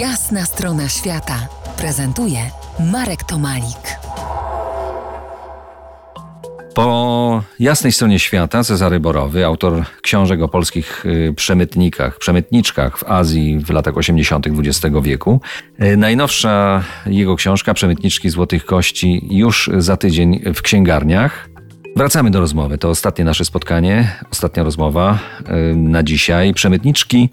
Jasna strona świata prezentuje Marek Tomalik. Po jasnej stronie świata Cezary Borowy, autor książek o polskich y, przemytnikach, przemytniczkach w Azji w latach 80. XX wieku. Y, najnowsza jego książka Przemytniczki Złotych Kości już za tydzień w księgarniach. Wracamy do rozmowy. To ostatnie nasze spotkanie, ostatnia rozmowa y, na dzisiaj. Przemytniczki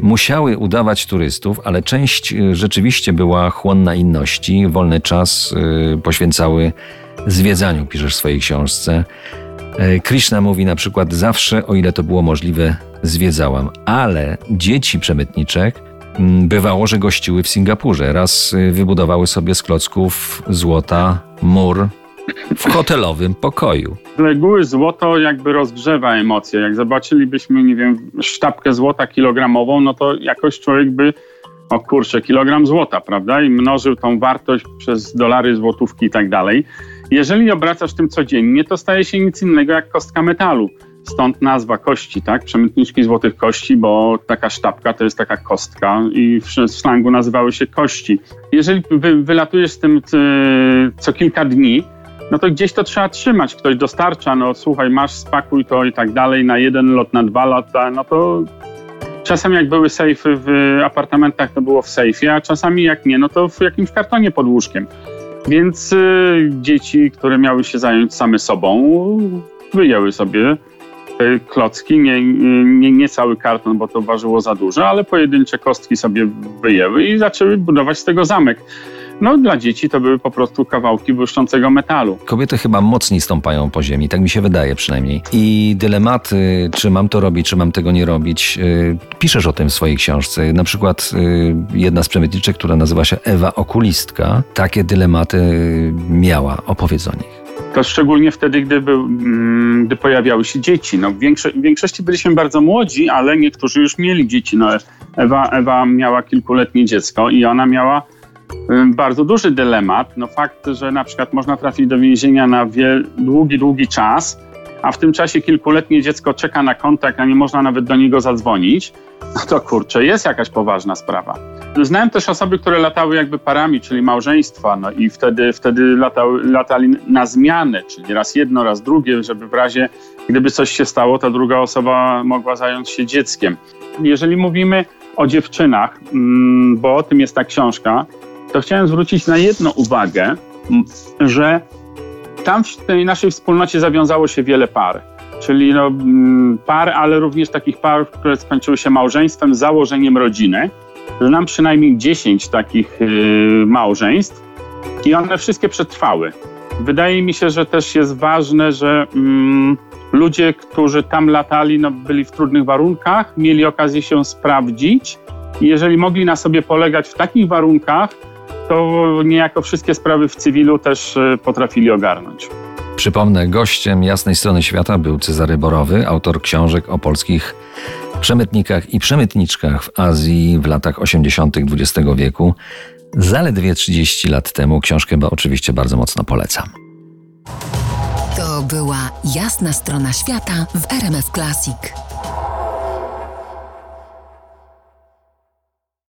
musiały udawać turystów, ale część rzeczywiście była chłonna inności. Wolny czas poświęcały zwiedzaniu, piszesz w swojej książce. E, Krishna mówi na przykład zawsze, o ile to było możliwe, zwiedzałam, ale dzieci przemytniczek mm, bywało, że gościły w Singapurze. Raz y, wybudowały sobie z klocków złota mur w hotelowym pokoju. Reguły złoto jakby rozgrzewa emocje. Jak zobaczylibyśmy, nie wiem, sztabkę złota kilogramową, no to jakoś człowiek by o kurczę, kilogram złota, prawda? I mnożył tą wartość przez dolary, złotówki i tak dalej. Jeżeli obracasz tym codziennie, to staje się nic innego jak kostka metalu. Stąd nazwa kości, tak? Przemytniczki złotych kości, bo taka sztabka to jest taka kostka i w slangu nazywały się kości. Jeżeli wy, wylatujesz z tym co kilka dni, no to gdzieś to trzeba trzymać. Ktoś dostarcza, no słuchaj, masz, spakuj to i tak dalej na jeden lot, na dwa lata, no to czasem jak były sejfy w apartamentach, to było w sejfie, a czasami jak nie, no to w jakimś kartonie pod łóżkiem. Więc y, dzieci, które miały się zająć same sobą, wyjęły sobie klocki, nie, nie, nie cały karton, bo to ważyło za dużo, ale pojedyncze kostki sobie wyjęły i zaczęły budować z tego zamek. No, dla dzieci to były po prostu kawałki błyszczącego metalu. Kobiety chyba mocniej stąpają po ziemi, tak mi się wydaje przynajmniej. I dylematy, czy mam to robić, czy mam tego nie robić, yy, piszesz o tym w swojej książce. Na przykład yy, jedna z przemytniczek, która nazywa się Ewa Okulistka, takie dylematy miała. Opowiedz o nich. To szczególnie wtedy, gdy, mm, gdy pojawiały się dzieci. No, w, większo- w większości byliśmy bardzo młodzi, ale niektórzy już mieli dzieci. No, Ewa, Ewa miała kilkuletnie dziecko i ona miała bardzo duży dylemat. No fakt, że na przykład można trafić do więzienia na długi, długi czas, a w tym czasie kilkuletnie dziecko czeka na kontakt, a nie można nawet do niego zadzwonić, no to kurczę, jest jakaś poważna sprawa. Znałem też osoby, które latały jakby parami, czyli małżeństwa, no i wtedy, wtedy latały, latali na zmianę, czyli raz jedno, raz drugie, żeby w razie, gdyby coś się stało, ta druga osoba mogła zająć się dzieckiem. Jeżeli mówimy o dziewczynach, mm, bo o tym jest ta książka, to chciałem zwrócić na jedną uwagę, że tam w tej naszej wspólnocie zawiązało się wiele par. Czyli no, par, ale również takich par, które skończyły się małżeństwem, założeniem rodziny. Znam przynajmniej 10 takich yy, małżeństw i one wszystkie przetrwały. Wydaje mi się, że też jest ważne, że mm, ludzie, którzy tam latali, no, byli w trudnych warunkach, mieli okazję się sprawdzić i jeżeli mogli na sobie polegać w takich warunkach, to niejako wszystkie sprawy w cywilu też e, potrafili ogarnąć. Przypomnę, gościem Jasnej Strony Świata był Cezary Borowy, autor książek o polskich przemytnikach i przemytniczkach w Azji w latach 80. XX wieku. Zaledwie 30 lat temu książkę bo oczywiście bardzo mocno polecam. To była Jasna Strona Świata w RMF Classic.